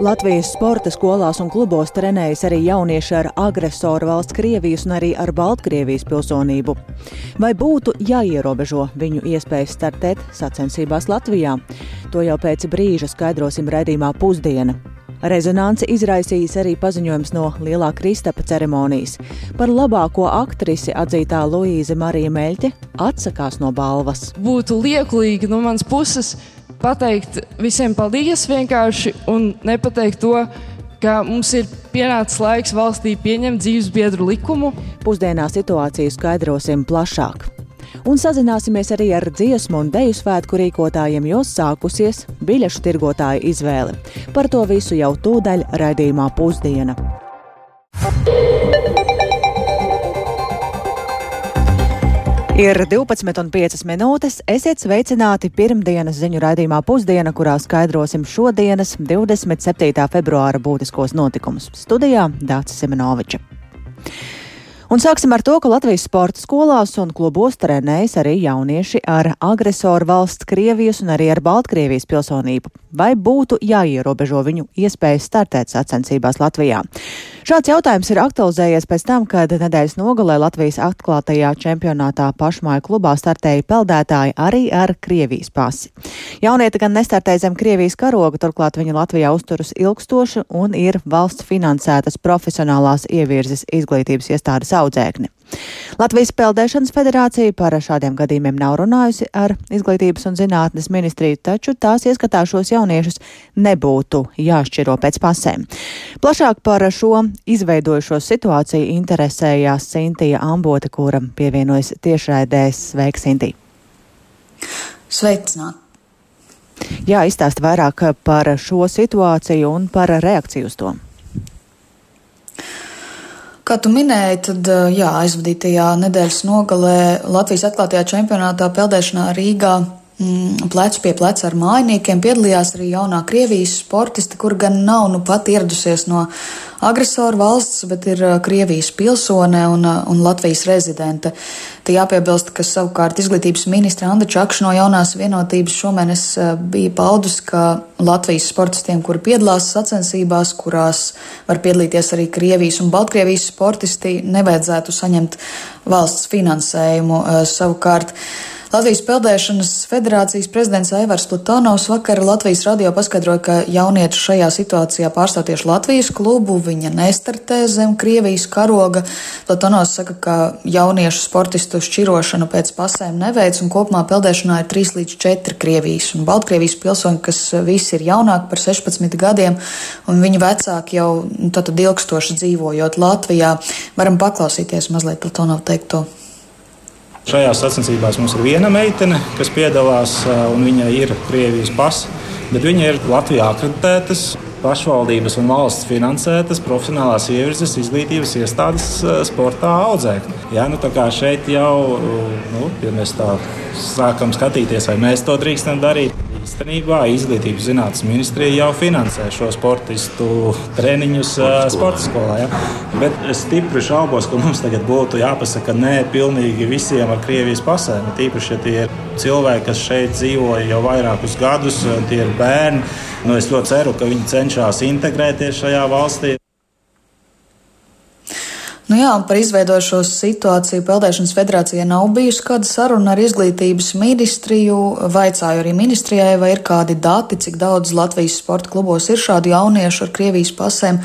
Latvijas sporta skolās un klubos trenējas arī jaunieši ar agresoru valsts Krievijas un arī ar Baltkrievijas pilsonību. Vai būtu jāierobežo viņu iespējas startēt sacensībās Latvijā? To jau pēc brīža skaidrosim redzījumā pusdiena. Rezonanci izraisījis arī paziņojums no Lielā Kristapa ceremonijas. Par labāko aktrisi atzītā Luīze Marija Meļķe atsakās no balvas. Būtu lieklīgi no manas puses pateikt visiem paldies vienkārši un nepateikt to, ka mums ir pienācis laiks valstī pieņemt dzīves biedru likumu. Pusdienā situāciju skaidrosim plašāk. Un sazināsimies arī ar dziesmu un deju svētku rīkotājiem, jo sākusies biļešu tirgotāju izvēle. Par to visu jau tūdaļ raidījumā pusdiena. Ir 12,5 minūtes. Esiet sveicināti pirmdienas ziņu raidījumā pusdiena, kurā skaidrosim šodienas, 27. februāra būtiskos notikumus. Studijā Dācis Semenoviča. Un sāksim ar to, ka Latvijas sporta skolās un klubos trenējas arī jaunieši ar agresoru valsts Krievijas un arī ar Baltkrievijas pilsonību. Vai būtu jāierobežo viņu iespējas startēt sacensībās Latvijā? Šāds jautājums ir aktualizējies pēc tam, kad nedēļas nogalē Latvijas atklātajā čempionātā pašmāju klubā startēja peldētāji arī ar Krievijas pasi. Jaunieti gan nestartēja zem Krievijas karoga, turklāt viņi Latvijā uzturas ilgstoši un ir valsts finansētas profesionālās ievirzes izglītības iestādes audzēkni. Latvijas Peldēšanas federācija par šādiem gadījumiem nav runājusi ar Izglītības un zinātnes ministriju, taču tās ieskatā šos jauniešus nebūtu jāšķiro pēc pasēm. Plašāk par šo izveidojušo situāciju interesējās Sintija Ambote, kura pievienojas tiešraidēs. Sveiks, Sintī! Sveicināt! Jā, izstāst vairāk par šo situāciju un par reakciju uz to. Kā tu minēji, tad jā, aizvadītajā nedēļas nogalē Latvijas atklātajā čempionātā peldēšanā Rīgā plecu pie pleca ar mājiniekiem piedalījās arī jaunā Krievijas sportiste, kur gan nav nu pat ieradusies no agresoru valsts, bet ir Krievijas pilsone un, un Latvijas rezidente. Te jāpiebilst, ka savukārt izglītības ministra Anda Čakša no jaunās vienotības šomēnes bija paudus, ka Latvijas sportistiem, kuri piedalās sacensībās, kurās var piedalīties arī Krievijas un Baltkrievijas sportisti, nevajadzētu saņemt valsts finansējumu savukārt. Latvijas Peldēšanas federācijas prezidents Aivars Platonovs vakar Latvijas radio paskaidroja, ka jaunieši šajā situācijā pārstāv tieši Latvijas klubu, viņa nestartē zem Krievijas karoga. Platonovs saka, ka jauniešu sportistu šķirošanu pēc pasēm neveic un kopumā peldēšanā ir 3 līdz 4 Krievijas un Baltkrievijas pilsoņi, kas visi ir jaunāki par 16 gadiem un viņu vecāki jau nu, tātad ilgstoši dzīvojot Latvijā. Varam paklausīties mazliet Platonov teikto. Šajās sacensībās mums ir viena meitene, kas piedalās, un viņa ir Krievijas pasa, bet viņa ir Latvijā akreditētas. Pašvaldības un valsts finansētas profesionālās ievirzes izglītības iestādes sportā audzēkņi. Ja, nu, šeit jau, nu, ja mēs tā sākam skatīties, vai mēs to drīkstam darīt, Īstenībā Izglītības zinātnes ministrija jau finansē šo sportistu treniņus sporta skolā. Ja? Bet es stipri šaubos, ka mums tagad būtu jāpasaka nē pilnīgi visiem ar Krievijas pasēm. Tīpaši, ja tie ir cilvēki, kas šeit dzīvoja jau vairākus gadus, tie ir bērni. Nu, es ļoti ceru, ka viņi cenšas integrēties šajā valstī. Nu jā, par izveidošo situāciju Peldēšanas federācijai nav bijusi kāda saruna ar izglītības ministriju. Vaicāju arī ministrijai, vai ir kādi dati, cik daudz Latvijas sporta klubos ir šādu jauniešu ar Krievijas pasēm.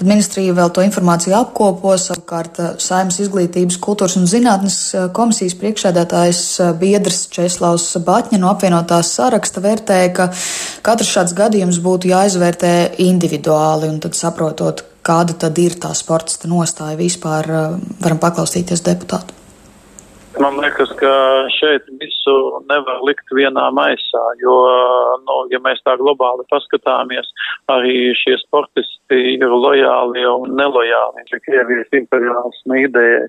Tad ministrija vēl to informāciju apkopo. Savukārt eh, Saimnes izglītības, kultūras un zinātnes eh, komisijas priekšsēdētājs eh, biedrs Česlavs Batņa no apvienotās saraksta vērtēja, ka katrs šāds gadījums būtu jāizvērtē individuāli un tad saprotot, Kāda tad ir tā sportista nostāja vispār? Eh, varam paklausīties deputātu. Man liekas, ka šeit visu nevar likt vienā maisā, jo, nu, ja mēs tā globāli paskatāmies, arī šie sportisti ir lojāli un nelojāli Krievijas imperiālismu idejai.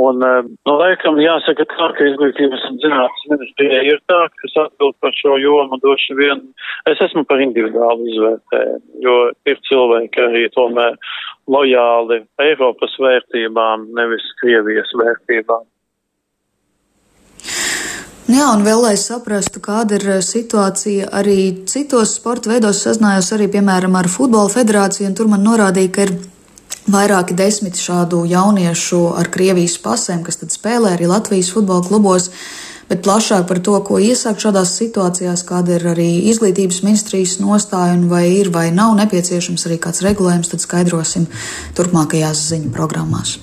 Un, nu, laikam jāsaka tā, ka izglītības un zinātnes ministrijai ir tā, kas atbild par šo jomu droši vien. Es esmu par individuālu izvērtējumu, jo ir cilvēki arī tomēr lojāli Eiropas vērtībām, nevis Krievijas vērtībām. Jā, un vēl lai saprastu, kāda ir situācija arī citos sporta veidos, sazinājos arī, piemēram, ar Futbola federāciju, un tur man norādīja, ka ir vairāki desmit šādu jauniešu ar Krievijas pasēm, kas tad spēlē arī Latvijas futbola klubos. Bet plašāk par to, ko iesākt šādās situācijās, kāda ir arī izglītības ministrijas nostāja un vai ir vai nav nepieciešams arī kāds regulējums, tad skaidrosim turpmākajās ziņu programmās.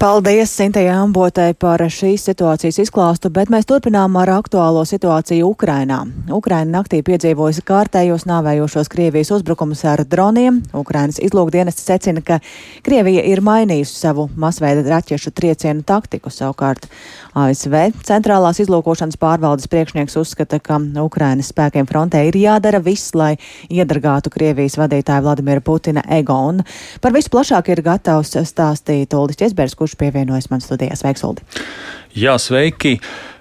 Paldies Sintējai Ambotai par šīs situācijas izklāstu, bet mēs turpinām ar aktuālo situāciju Ukrainā. Ukraina naktī piedzīvojusi kārtējos nāvējošos Krievijas uzbrukumus ar droniem. Ukrainas izlūkdienests secina, ka Krievija ir mainījusi savu masveida raķešu triecienu taktiku. Savukārt ASV centrālās izlūkošanas pārvaldes priekšnieks uzskata, ka Ukrainas spēkiem frontē ir jādara viss, lai iedragātu Krievijas vadītāju Vladimira Putina ego. Un par visu plašāk ir gatavs stāstīt Uldis Česbergs, kurš pievienojas man studijās. Sveiksoldi! Jā, sveiki!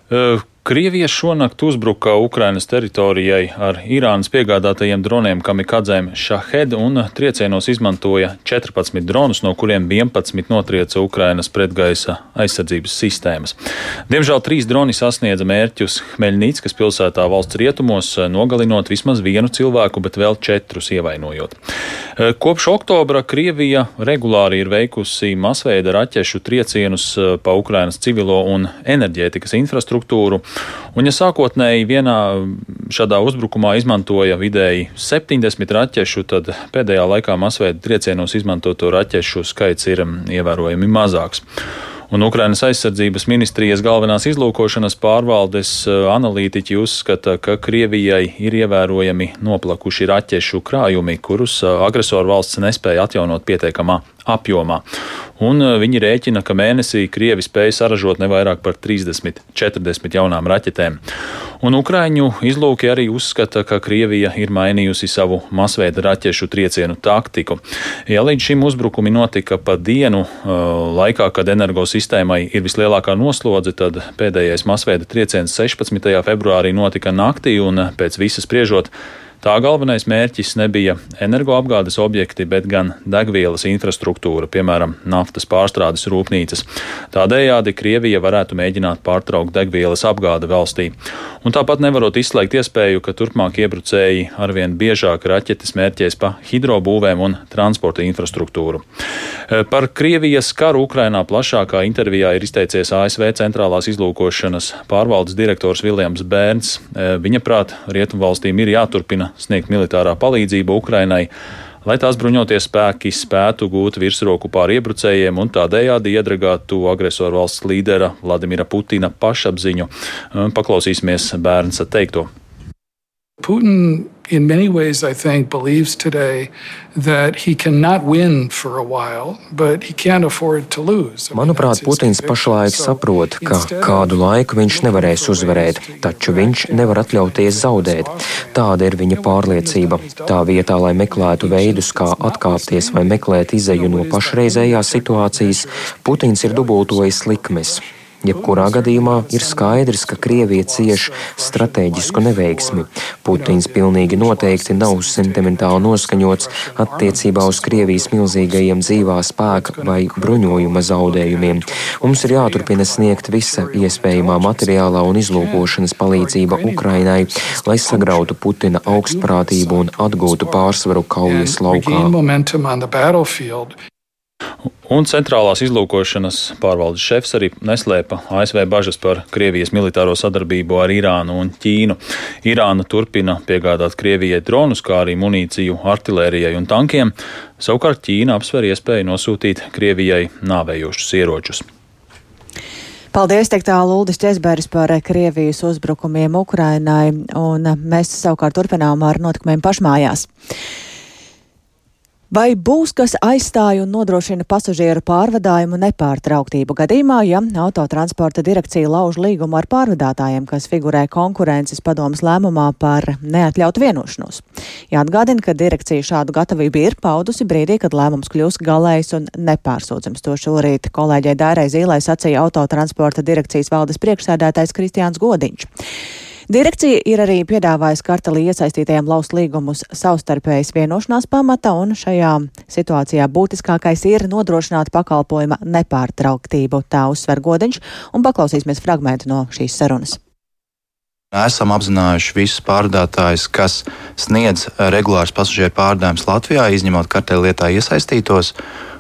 Uh, Krievija šonakt uzbruka Ukrainas teritorijai ar Irānas piegādātajiem droniem kamikadzēm Shahed un triecienos izmantoja 14 dronus, no kuriem 11 notrieca Ukrainas pretgaisa aizsardzības sistēmas. Diemžēl trīs droni sasniedza mērķus Hmeļnīckas pilsētā valsts rietumos, nogalinot vismaz vienu cilvēku, bet vēl četrus ievainojot. Kopš oktobra Krievija regulāri ir veikusi masveida raķešu triecienus pa Ukrainas civilo un enerģētikas infrastruktūru. Un, ja sākotnēji vienā šādā uzbrukumā izmantoja vidēji 70 raķešu, tad pēdējā laikā masveida triecienos izmantoto raķešu skaits ir mm, ievērojami mazāks. Un Ukrainas aizsardzības ministrijas galvenās izlūkošanas pārvaldes eh, analītiķi uzskata, ka Krievijai ir ievērojami noplakuši raķešu krājumi, kurus eh, agresoru valsts nespēja atjaunot pietiekamā apjomā. Un eh, viņi rēķina, ka mēnesī Krievi spēja saražot ne vairāk par 30-40 jaunām raķetēm. Un Ukraiņu izlūki arī uzskata, ka Krievija ir mainījusi savu masveida raķešu triecienu taktiku. Ja līdz šim uzbrukumi notika pa dienu eh, laikā, kad energosistēmai ir vislielākā noslodze, tad pēdējais masveida trieciens 16. februārī notika naktī un pēc visas spriežot Tā galvenais mērķis nebija energoapgādes objekti, bet gan degvielas infrastruktūra, piemēram, naftas pārstrādes rūpnīcas. Tādējādi Krievija varētu mēģināt pārtraukt degvielas apgādi valstī. Un tāpat nevarot izslēgt iespēju, ka turpmāk iebrucēji arvien biežāk raķetes mērķēs pa hidrobūvēm un transporta infrastruktūru. Par Krievijas karu Ukrainā plašākā intervijā ir izteicies ASV centrālās izlūkošanas pārvaldes direktors Viljams Bērns. Viņa prāt, Rietumvalstīm ir jāturpina sniegt militārā palīdzība Ukrainai, lai tās bruņoties spēki spētu gūt virsroku pār iebrucējiem un tādējādi iedragātu agresoru valsts līdera Vladimira Putina pašapziņu. Paklausīsimies bērns teikto. Putin in many ways, I think, believes today that he cannot win for a while, but he can't afford to lose. Manuprāt, Putins pašlaik saprot, ka kādu laiku viņš nevarēs uzvarēt, taču viņš nevar atļauties zaudēt. Tāda ir viņa pārliecība. Tā vietā, lai meklētu veidus, kā atkāpties vai meklēt izeju no pašreizējās situācijas, Putins ir dubultojis likmes. Jebkurā gadījumā ir skaidrs, ka Krievija cieš strateģisku neveiksmi. Putins pilnīgi noteikti nav sentimentāli noskaņots attiecībā uz Krievijas milzīgajiem dzīvā spēka vai bruņojuma zaudējumiem. Mums ir jāturpina sniegt visa iespējamā materiālā un izlūkošanas palīdzība Ukrainai, lai sagrautu Putina augstprātību un atgūtu pārsvaru kaujas laukā. Un centrālās izlūkošanas pārvaldes šefs arī neslēpa ASV bažas par Krievijas militāro sadarbību ar Irānu un Ķīnu. Irāna turpina piegādāt Krievijai dronus, kā arī munīciju artilērijai un tankiem. Savukārt Ķīna apsver iespēju nosūtīt Krievijai nāvējošus ieročus. Paldies, teikt tālu Uldis Česberis par Krievijas uzbrukumiem Ukrainai, un mēs savukārt turpinām ar notikumiem pašmājās. Vai būs kas aizstāja un nodrošina pasažieru pārvadājumu nepārtrauktību gadījumā, ja autotransporta direkcija lauž līgumu ar pārvadātājiem, kas figurē konkurences padomas lēmumā par neatļautu vienošanos? Jāatgādina, ka direkcija šādu gatavību ir paudusi brīdī, kad lēmums kļūs galējs un nepārsūdzams. To šorīt kolēģei Dārai Zīlai sacīja autotransporta direkcijas valdes priekšsēdētājs Kristiāns Godiņš. Direkcija ir arī piedāvājusi kartelī iesaistītajiem laust līgumus savstarpējas vienošanās pamata, un šajā situācijā būtiskākais ir nodrošināt pakalpojuma nepārtrauktību, tā uzsver Godiņš, un paklausīsimies fragmentu no šīs sarunas. Esam apzinājuši visus pārvadātājus, kas sniedz regulārus pasažieru pārvadājumus Latvijā, izņemot kartēlietā iesaistītos.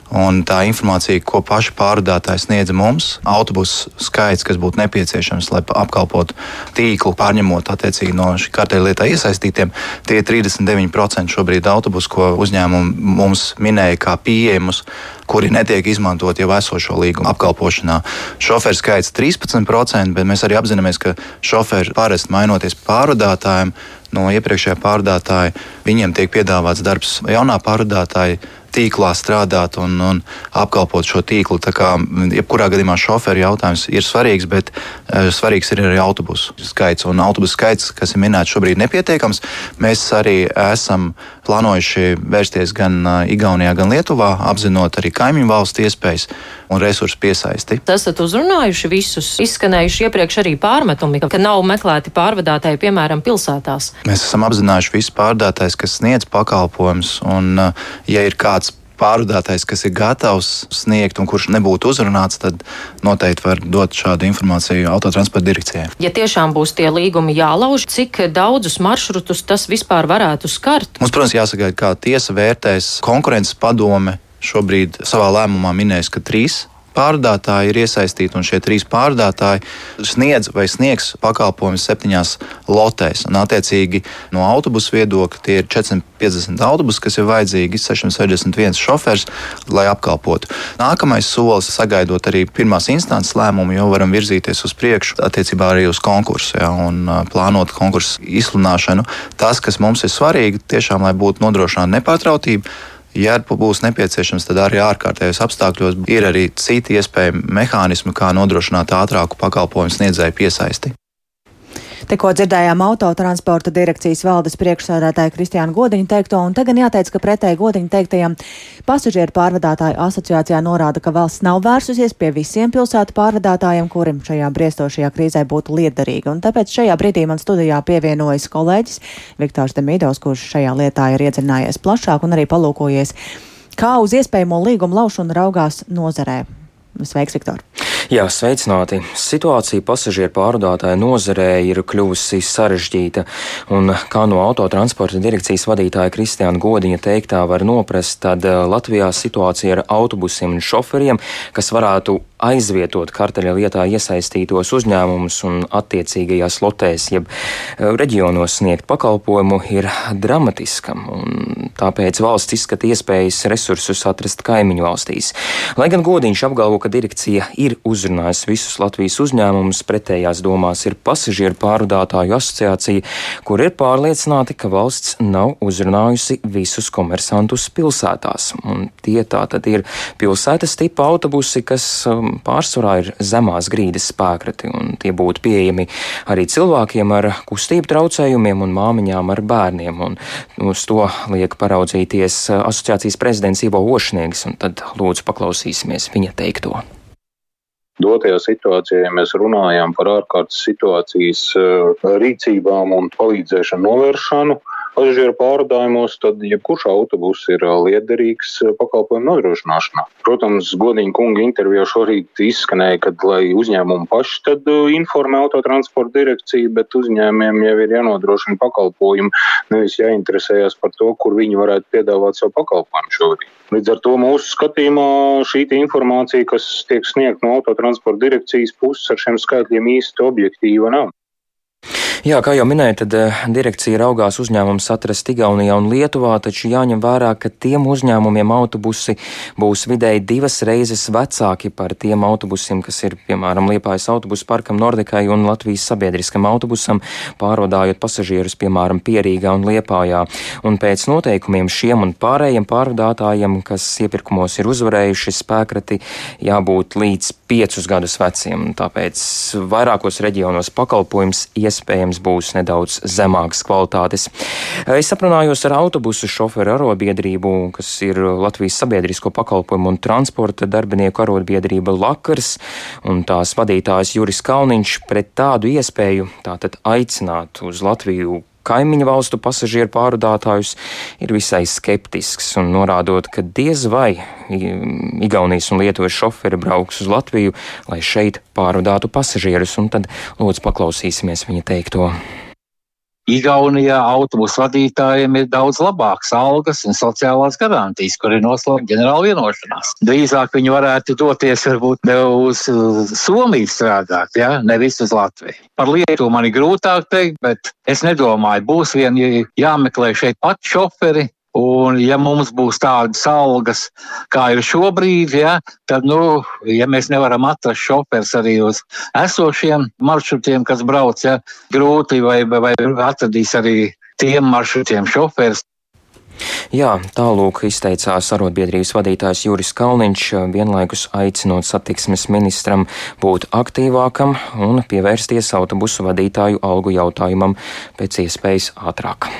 Un tā informācija, ko paši pārvadātāji sniedza mums, autobusu skaits, kas būtu nepieciešams, lai apkalpotu tīklu, pārņemot attiecīgi no šī kārtēļa lietā iesaistītiem, tie ir 39% šobrīd autobusu, ko uzņēmumi mums minēja kā pieejamus, kuri netiek izmantot jau esošo līgumu apkalpošanā. Šoferu skaits 13%, bet mēs arī apzināmies, ka šoferi parasti mainoties pārvadātājiem no iepriekšējā pārvadātāja, viņiem tiek piedāvāts darbs jaunā pārvadātāja tīklā strādāt un, un apkalpot šo tīklu. Tā kā jebkurā gadījumā šoferu jautājums ir svarīgs, bet uh, svarīgs ir arī autobusu skaits. Un autobusu skaits, kas ir minēts šobrīd, nepietiekams. Mēs arī esam plānojuši vērsties gan uh, Igaunijā, gan Lietuvā, apzinot arī kaimiņu valstu iespējas un resursu piesaisti. Esat uzrunājuši visus, izskanējuši iepriekš arī pārmetumi, ka nav meklēti pārvadātāji, piemēram, pilsētās. Mēs esam apzinājuši visus pārvadātājus, kas sniedz pakalpojumus, un, uh, ja ir kāds pārvadātājs, kas ir gatavs sniegt un kurš nebūtu uzrunāts, tad noteikti var dot šādu informāciju autotransporta direkcijai. Ja tiešām būs tie līgumi jālauž, cik daudzus maršrutus tas vispār varētu skart? Mums, protams, jāsagaida, kā tiesa vērtēs konkurences padome. Šobrīd savā lēmumā minēs, ka trīs pārvadātāji ir iesaistīti, un šie trīs pārvadātāji sniedz vai sniegs pakalpojumus septiņās lotēs. Un, attiecīgi, no autobusu viedokļa tie ir 450 autobusi, kas ir vajadzīgi, 661 šofers, lai apkalpotu. Nākamais solis, sagaidot arī pirmās instances lēmumu, jau varam virzīties uz priekšu attiecībā arī uz konkursu ja, un plānot konkursu izsludināšanu. Tas, kas mums ir svarīgi, tiešām, lai būtu nodrošināta nepārtrautība Ja būs nepieciešams, tad arī ārkārtējos apstākļos ir arī citi iespējami mehānismi, kā nodrošināt ātrāku pakalpojumu sniedzēju piesaisti. Tikko dzirdējām autotransporta direkcijas valdes priekšsēdētāju Kristiānu Godiņu teikto, un tagad jāteic, ka pretēji Godiņu teiktajam pasažieru pārvadātāju asociācijā norāda, ka valsts nav vērsusies pie visiem pilsētu pārvadātājiem, kuriem šajā briestošajā krīzē būtu liederīga. Un tāpēc šajā brīdī man studijā pievienojas kolēģis Viktors Demīdovs, kurš šajā lietā ir iedzinājies plašāk un arī palūkojies, kā uz iespējamo līgumu laušanu raugās nozarē. Sveiks, Viktor! Jā, sveicināti. Situācija pasažieru pārvadātāja nozarē ir kļuvusi sarežģīta, un kā no autotransporta direkcijas vadītāja Kristiāna Godiņa teiktā var noprast, tad eh, Latvijā situācija ar autobusiem un šoferiem, kas varētu aizvietot karteļa lietā iesaistītos uzņēmumus un attiecīgajās lotēs, jeb eh, reģionos sniegt pakalpojumu, ir dramatiska, un tāpēc valsts izskata iespējas resursus atrast kaimiņu valstīs. Lai gan Godiņš apgalvo, ka direkcija ir uz uzrunājis visus Latvijas uzņēmumus, pretējās domās ir pasažieru pārvadātāju asociācija, kur ir pārliecināti, ka valsts nav uzrunājusi visus komersantus pilsētās. Un tie tā tad ir pilsētas tipa autobusi, kas um, pārsvarā ir zemās grīdas spēkrati, un tie būtu pieejami arī cilvēkiem ar kustību traucējumiem un māmiņām ar bērniem. Un uz to liek paraudzīties uh, asociācijas prezidents Ivo Ošniegs, un tad lūdzu paklausīsimies viņa teikto dotajā situācijā, ja mēs runājam par ārkārtas situācijas eh, rīcībām un palīdzēšanu novēršanu, pasažieru pārvadājumos, tad jebkurš autobus ir liederīgs pakalpojumu nodrošināšanā. Protams, godīgi kunga intervijā šorīt izskanēja, ka lai uzņēmumi paši tad informē autotransporta direkciju, bet uzņēmiem jau ir jānodrošina pakalpojumi, nevis jāinteresējas par to, kur viņi varētu piedāvāt savu pakalpojumu šobrīd. Līdz ar to mūsu skatījumā šī informācija, kas tiek sniegta no autotransporta direkcijas puses, ar šiem skaitļiem īsti objektīva nav. Jā, kā jau minēju, tad uh, direkcija raugās uzņēmumus atrast Igaunijā un Lietuvā, taču jāņem vērā, ka tiem uzņēmumiem autobusi būs vidēji divas reizes vecāki par tiem autobusiem, kas ir, piemēram, Liepājas autobusu parkam Nordikai un Latvijas sabiedriskam autobusam, pārvadājot pasažierus, piemēram, Pierīgā un Liepājā. Un pēc noteikumiem šiem un pārējiem pārvadātājiem, kas iepirkumos ir uzvarējuši spēkrati, jābūt līdz piecus gadus veciem. Tāpēc vairākos reģionos pakalpojums iespējams iespējams būs nedaudz zemākas kvalitātes. Es aprunājos ar autobusu šoferu arobiedrību, kas ir Latvijas sabiedrisko pakalpojumu un transporta darbinieku arobiedrība Lakars, un tās vadītājs Juris Kalniņš pret tādu iespēju tātad aicināt uz Latviju kaimiņu valstu pasažieru pārvadātājus, ir visai skeptisks un norādot, ka diez vai Igaunijas un Lietuvas šoferi brauks uz Latviju, lai šeit pārvadātu pasažierus, un tad lūdzu paklausīsimies viņa teikto. Igaunijā autobusu vadītājiem ir daudz labākas algas un sociālās garantijas, kur ir noslēgta ģenerāla vienošanās. Drīzāk viņi varētu doties varbūt uz Somiju strādāt, ja? nevis uz Latviju. Par Lietuvu man ir grūtāk teikt, bet es nedomāju, būs vien jāmeklē šeit pat šoferi, Un, ja mums būs tādas algas, kā ir šobrīd, ja, tad, nu, ja mēs nevaram atrast šoferis arī uz esošiem maršrutiem, kas brauc, ja, grūti vai, vai atradīs arī tiem maršrutiem šoferis. Jā, tālūk izteicās arotbiedrības vadītājs Juris Kalniņš, vienlaikus aicinot satiksmes ministram būt aktīvākam un pievērsties autobusu vadītāju algu jautājumam pēc iespējas ātrāk.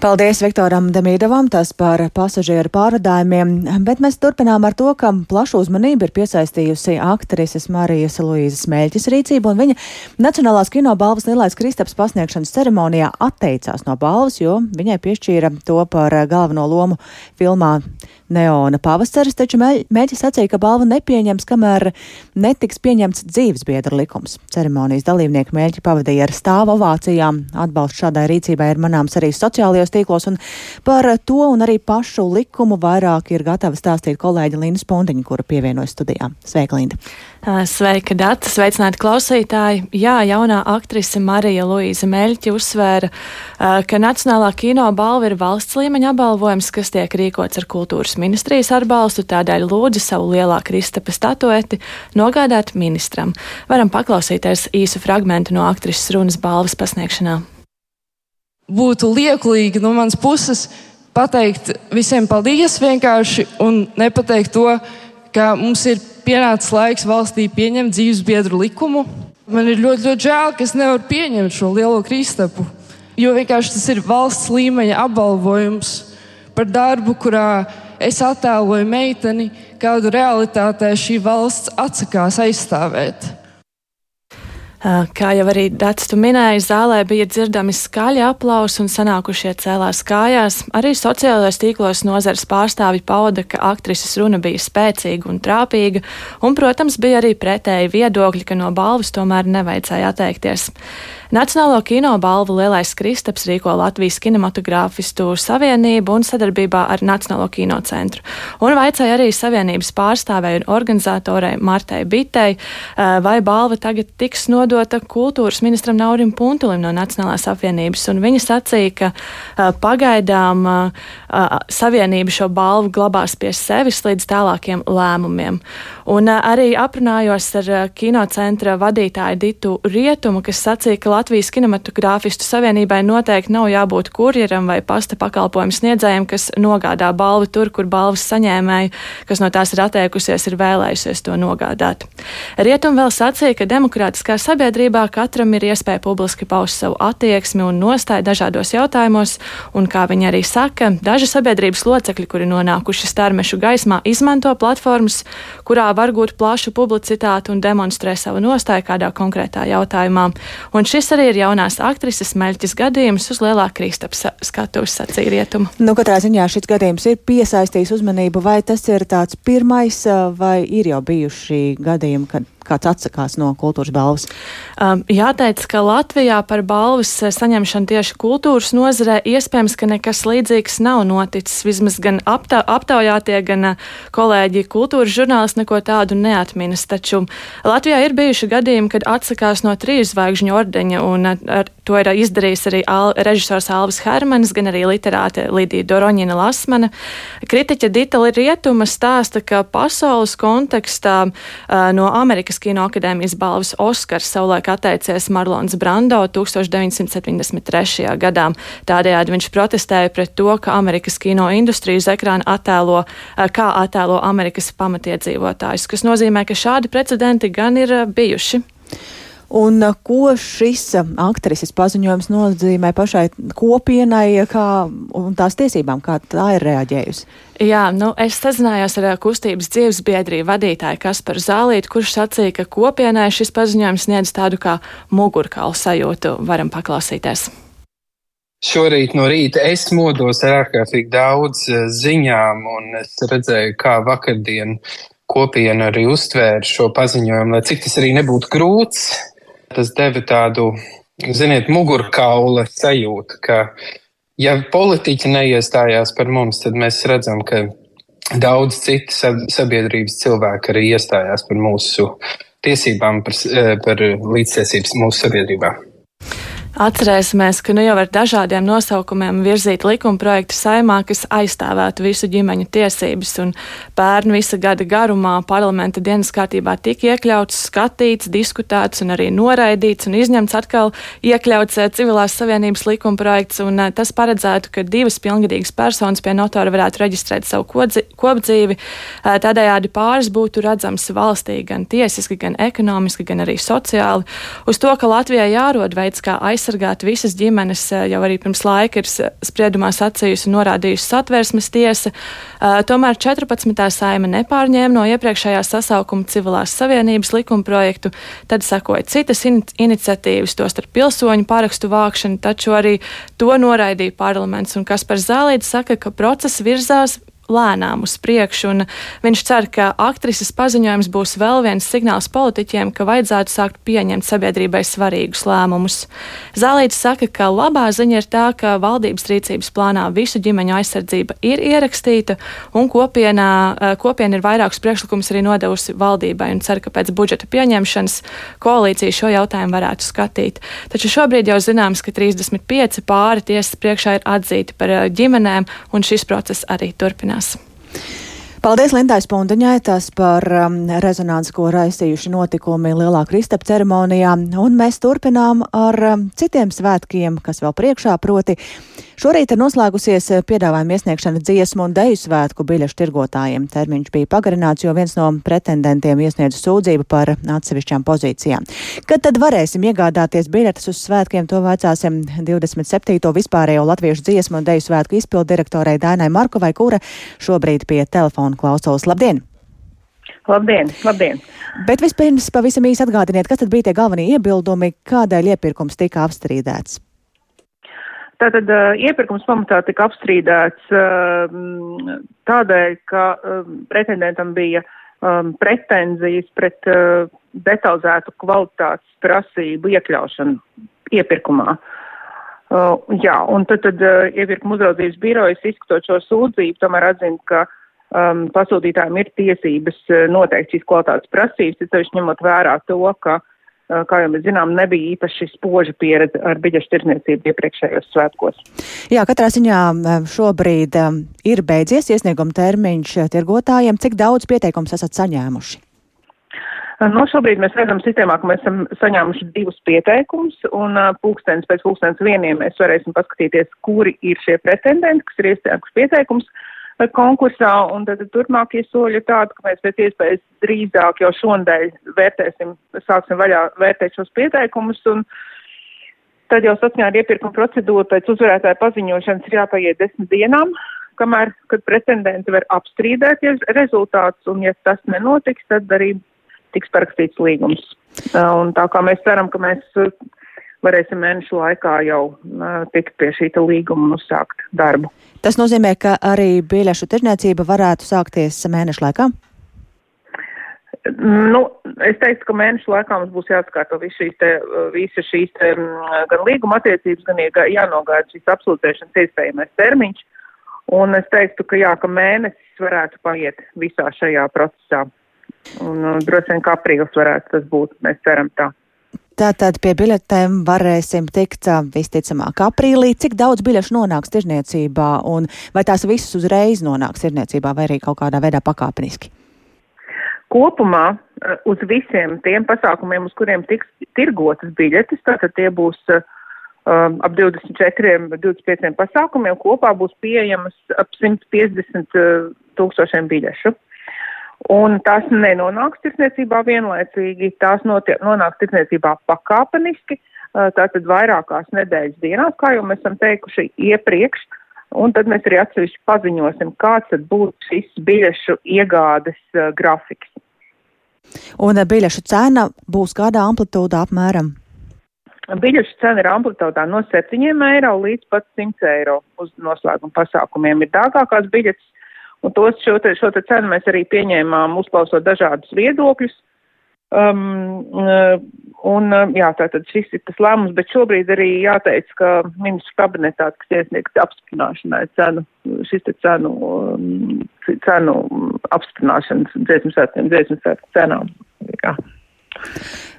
Paldies Viktoram Demīdovam, tas par pasažieru pārvadājumiem, bet mēs turpinām ar to, ka plašu uzmanību ir piesaistījusi aktrises Marijas Luīzes Mēļķis rīcība, un viņa Nacionālās kino balvas lielais Kristaps pasniegšanas ceremonijā atteicās no balvas, jo viņai piešķīra to par galveno lomu filmā Neona pavasaris, taču Mēģis sacīja, ka balvu nepieņems, kamēr netiks pieņemts dzīves biedra likums. Ceremonijas dalībnieki Mēģi pavadīja ar stāvu ovācijām. Atbalsts šādai rīcībai ir manāms arī sociālajos tīklos, un par to un arī pašu likumu vairāk ir gatava stāstīt kolēģi Linda Spundiņa, kura pievienojas studijām. Sveika, Linda! Sveika, Data! Sveicināti klausītāji! Jā, jaunā aktrise Marija Luīza Meļķa uzsvēra, ka Nacionālā kino balva ir valsts līmeņa apbalvojums, kas tiek rīkots ar kultūras ministrijas atbalstu, tādēļ lūdzu savu lielā Kristapa statueti nogādāt ministram. Varam paklausīties īsu fragmentu no aktrises runas balvas pasniegšanā. Būtu liekulīgi no manas puses pateikt visiem paldies vienkārši un nepateikt to, ka mums ir pienācis laiks valstī pieņemt dzīves biedru likumu. Man ir ļoti, ļoti žēl, ka es nevaru pieņemt šo lielo kristapu, jo vienkārši tas ir valsts līmeņa apbalvojums par darbu, kurā es attēloju meiteni, kādu realitātē šī valsts atsakās aizstāvēt. Kā jau arī Dārts tu minēji, zālē bija dzirdami skaļi aplausi un sanākušie cēlās kājās. Arī sociālajos tīklos nozares pārstāvji pauda, ka aktrises runa bija spēcīga un trāpīga, un, protams, bija arī pretēji viedokļi, ka no balvas tomēr nevajadzēja atteikties. Nacionālo kino balvu Lielais Kristaps rīko Latvijas kinematogrāfistu savienību un sadarbībā ar Nacionālo kino centru. Un vaicāja arī savienības pārstāvēju un organizatorei Martai Bitei, eh, vai balva tagad tiks nodota kultūras ministram Naurim Puntulim no Nacionālās apvienības. Un viņa sacīja, ka eh, pagaidām eh, savienība šo balvu glabās pie sevis līdz tālākiem lēmumiem. Un arī aprunājos ar kinocentra vadītāju Ditu Rietumu, kas sacīja, ka Latvijas kinematogrāfistu savienībai noteikti nav jābūt kurjeram vai pasta pakalpojumu sniedzējiem, kas nogādā balvu tur, kur balvas saņēmēji, kas no tās ir atteikusies, ir vēlējusies to nogādāt. Rietum vēl sacīja, ka demokrātiskā sabiedrībā katram ir iespēja publiski paust savu attieksmi un nostāju dažādos jautājumos, un, kā viņi arī saka, daži sabiedrības locekļi, kuri nonākuši starmešu gaismā, izmanto platformas, kurā var gūt plašu publicitāti un demonstrē savu nostāju kādā konkrētā jautājumā. Un šis arī ir jaunās aktrises Meļķis gadījums uz lielā Kristaps skatuves sacīja rietumu. Nu, katrā ziņā šis gadījums ir piesaistījis uzmanību, vai tas ir tāds pirmais, vai ir jau bijuši gadījumi, kad kāds atsakās no kultūras balvas? Um, jāteic, ka Latvijā par balvas saņemšanu tieši kultūras nozarē iespējams, ka nekas līdzīgs nav noticis. Vismaz gan apta, aptaujātie, gan uh, kolēģi kultūras žurnālisti neko tādu neatminas. Taču Latvijā ir bijuši gadījumi, kad atsakās no trīs zvaigžņu ordeņa, un uh, ar to ir izdarījis arī Al, režisors Alvis Hermanis, gan arī literāte Lidija Doroņina Lasmana. Kritiķa Dita Rietuma stāsta, ka pasaules kontekstā no Amerikas Kinoakadēmijas balvas Oskars savulaik atteicies Marlons Brando 1973. gadā. Tādējādi viņš protestēja pret to, ka Amerikas kino industrija uz ekrāna attēlo, kā attēlo Amerikas pamatiedzīvotājus, kas nozīmē, ka šādi precedenti gan ir bijuši. Un ko šis aktrises paziņojums nozīmē pašai kopienai kā, un tās tiesībām, kā tā ir reaģējusi? Jā, nu, es sazinājos ar kustības dzīves biedrību vadītāju Kasparu Zālītu, kurš sacīja, ka kopienai šis paziņojums sniedz tādu kā mugurkaulu sajūtu. Varam paklausīties. Šorīt no rīta es modos ar ārkārtīgi daudz ziņām, un es redzēju, kā vakardien kopiena arī uztvēra šo paziņojumu, lai cik tas arī nebūtu grūts. Tas deva tādu, ziniet, mugurkaula sajūtu, ka ja politiķi neiestājās par mums, tad mēs redzam, ka daudz citu sabiedrības cilvēku arī iestājās par mūsu tiesībām, par, eh, par līdztiesības mūsu sabiedrībā. Atcerēsimies, ka nu jau ar dažādiem nosaukumiem virzīt likumprojektu saimā, kas aizstāvētu visu ģimeņu tiesības, un pērn visa gada garumā parlamenta dienas kārtībā tika iekļauts, skatīts, diskutēts un arī noraidīts un izņemts atkal iekļauts eh, civilās savienības likumprojekts, un eh, tas paredzētu, ka divas pilngadīgas personas pie notāra varētu reģistrēt savu kopdzīvi. Eh, tādējādi pāris būtu redzams valstī gan tiesiski, gan ekonomiski, gan arī sociāli. Uz to, ka Latvijai jārod veids, kā aizsargāt aizsargāt visas ģimenes, eh, jau arī pirms laika ir spriedumā sacījusi un norādījusi satversmes tiesa. Eh, tomēr 14. saima nepārņēma no iepriekšējā sasaukuma civilās savienības likumprojektu, tad sekoja citas in iniciatīvas, tostarp pilsoņu parakstu vākšana, taču arī to noraidīja parlaments, un kas par Zālīti saka, ka process virzās lēnām uz priekšu. Viņš cer, ka aktrises paziņojums būs vēl viens signāls politiķiem, ka vajadzētu sākt pieņemt sabiedrībai svarīgus lēmumus. Zālīts saka, ka labā ziņa ir tā, ka valdības rīcības plānā visu ģimeņu aizsardzība ir ierakstīta, un kopienā, kopiena ir vairākus priekšlikumus arī nodevusi valdībai, un cer, ka pēc budžeta pieņemšanas koalīcija šo jautājumu varētu skatīt. Taču šobrīd jau zināms, ka 35 pāri tiesas priekšā ir atzīti par ģimenēm, un šis process arī turpinās sarunās. Paldies Lindai Spundiņai tas par um, rezonanci, ko raisījuši notikumi Lielā Kristapa ceremonijā, un mēs turpinām ar um, citiem svētkiem, kas vēl priekšā, proti Šorīt ir noslēgusies eh, piedāvājuma iesniegšana dziesmu un deju svētku biļešu tirgotājiem. Termiņš bija pagarināts, jo viens no pretendentiem iesniedz sūdzību par atsevišķām pozīcijām. Kad tad varēsim iegādāties biļetes uz svētkiem, to vajadzāsim 27. vispārējo latviešu dziesmu un deju svētku izpildu direktorai Dainai Markovai, kura šobrīd pie telefona klausos. Labdien! Labdien, labdien! Bet vispirms pavisam īsi atgādiniet, kas tad bija tie galvenie iebildumi, kādēļ iepirkums tika apstrīdēts? Tātad uh, iepirkums pamatā tika apstrīdēts uh, tādēļ, ka uh, pretendentam bija um, pretenzijas pret uh, detalizētu kvalitātes prasību iekļaušanu iepirkumā. Uh, jā, un tad, tad uh, iepirkuma uzraudzības birojas izskatot šo sūdzību, tomēr atzina, ka um, pasūtītājiem ir tiesības noteikt šīs kvalitātes prasības, it ņemot vērā to, ka kā jau mēs zinām, nebija īpaši spoža pieredze ar biļešu tirdzniecību iepriekšējos svētkos. Jā, katrā ziņā šobrīd ir beidzies iesnieguma termiņš tirgotājiem. Cik daudz pieteikums esat saņēmuši? No šobrīd mēs redzam sistēmā, ka mēs esam saņēmuši divus pieteikumus, un pulkstens pēc pulkstens vieniem mēs varēsim paskatīties, kuri ir šie pretendenti, kas ir iesnieguši pieteikumus. Uh, konkursā, un tad turpmākie soļi ir tādi, ka mēs pēc iespējas drīzāk jau šonadēļ vērtēsim, sāksim vaļā vērtēt šos pieteikumus, un tad jau saskaņā ar iepirkuma procedūru pēc uzvarētāja paziņošanas ir jāpaiet desmit dienām, kamēr, kad pretendenti var apstrīdēt rezultātus, un ja tas nenotiks, tad arī tiks parakstīts līgums. Un tā kā mēs ceram, ka mēs varēsim mēnešu laikā jau uh, tikt pie šī līguma un uzsākt darbu. Tas nozīmē, ka arī biļešu tirniecība varētu sākties mēnešu laikā? Nu, es teiktu, ka mēnešu laikā mums būs jāskārto visu šīs te, visu šīs te, gan līguma attiecības, gan jānogaida šīs absolūtēšanas iespējamais termiņš. Un es teiktu, ka jā, ka mēnesis varētu paiet visā šajā procesā. Un droši vien, ka aprīlis varētu tas būt, mēs ceram tā. Tātad pie biļetēm varēsim tikt visticamāk aprīlī. Cik daudz biļešu nonāks tirzniecībā un vai tās visas uzreiz nonāks tirzniecībā vai arī kaut kādā veidā pakāpeniski? Kopumā uz visiem tiem pasākumiem, uz kuriem tiks tirgotas biļetes, tātad tie būs um, ap 24, 25 pasākumiem, kopā būs pieejamas ap 150 tūkstošiem biļešu. Un tās nenonāks tirsniecībā vienlaicīgi, tās notiek, nonāks tirsniecībā pakāpeniski, tātad vairākās nedēļas dienās, kā jau mēs esam teikuši iepriekš, un tad mēs arī atsevišķi paziņosim, kāds tad būs šis biļešu iegādes uh, grafiks. Un biļešu cena būs kādā amplitūdā apmēram? Biļešu cena ir amplitūdā no 7 eiro līdz pat 100 eiro uz noslēguma pasākumiem. Ir dārgākās biļetes, un tos šo te, šo te cenu mēs arī pieņēmām, uzklausot dažādus viedokļus. Um, uh, un, uh, jā, tātad šis ir tas lēmums, bet šobrīd arī jāteic, ka ministru kabinetā, kas iesniegts apstiprināšanai cenu, šis te cenu, um, cenu apstiprināšanas dziesmu svētkiem, dziesmu svētku cenām. Jā.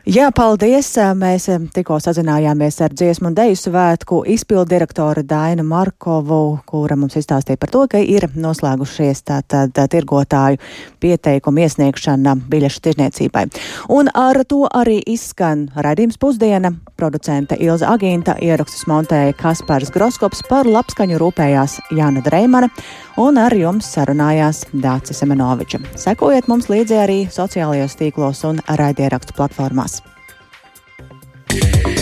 Jā, paldies! Mēs tikko sazinājāmies ar dziesmu un deju svētku izpildu direktoru Dainu Markovu, kura mums izstāstīja par to, ka ir noslēgušies tātad tirgotāju pieteikumu iesniegšana biļešu tirniecībai. Un ar to arī izskan raidījums pusdiena. Producente Ilza Agīnta ierakstus montēja Kaspars Groskops par labskaņu rūpējās Jāna Dreimana un ar jums sarunājās Dācis Semenoviča. Sekojiet mums līdzi arī sociālajos tīklos un raidierakstu platformās. yeah.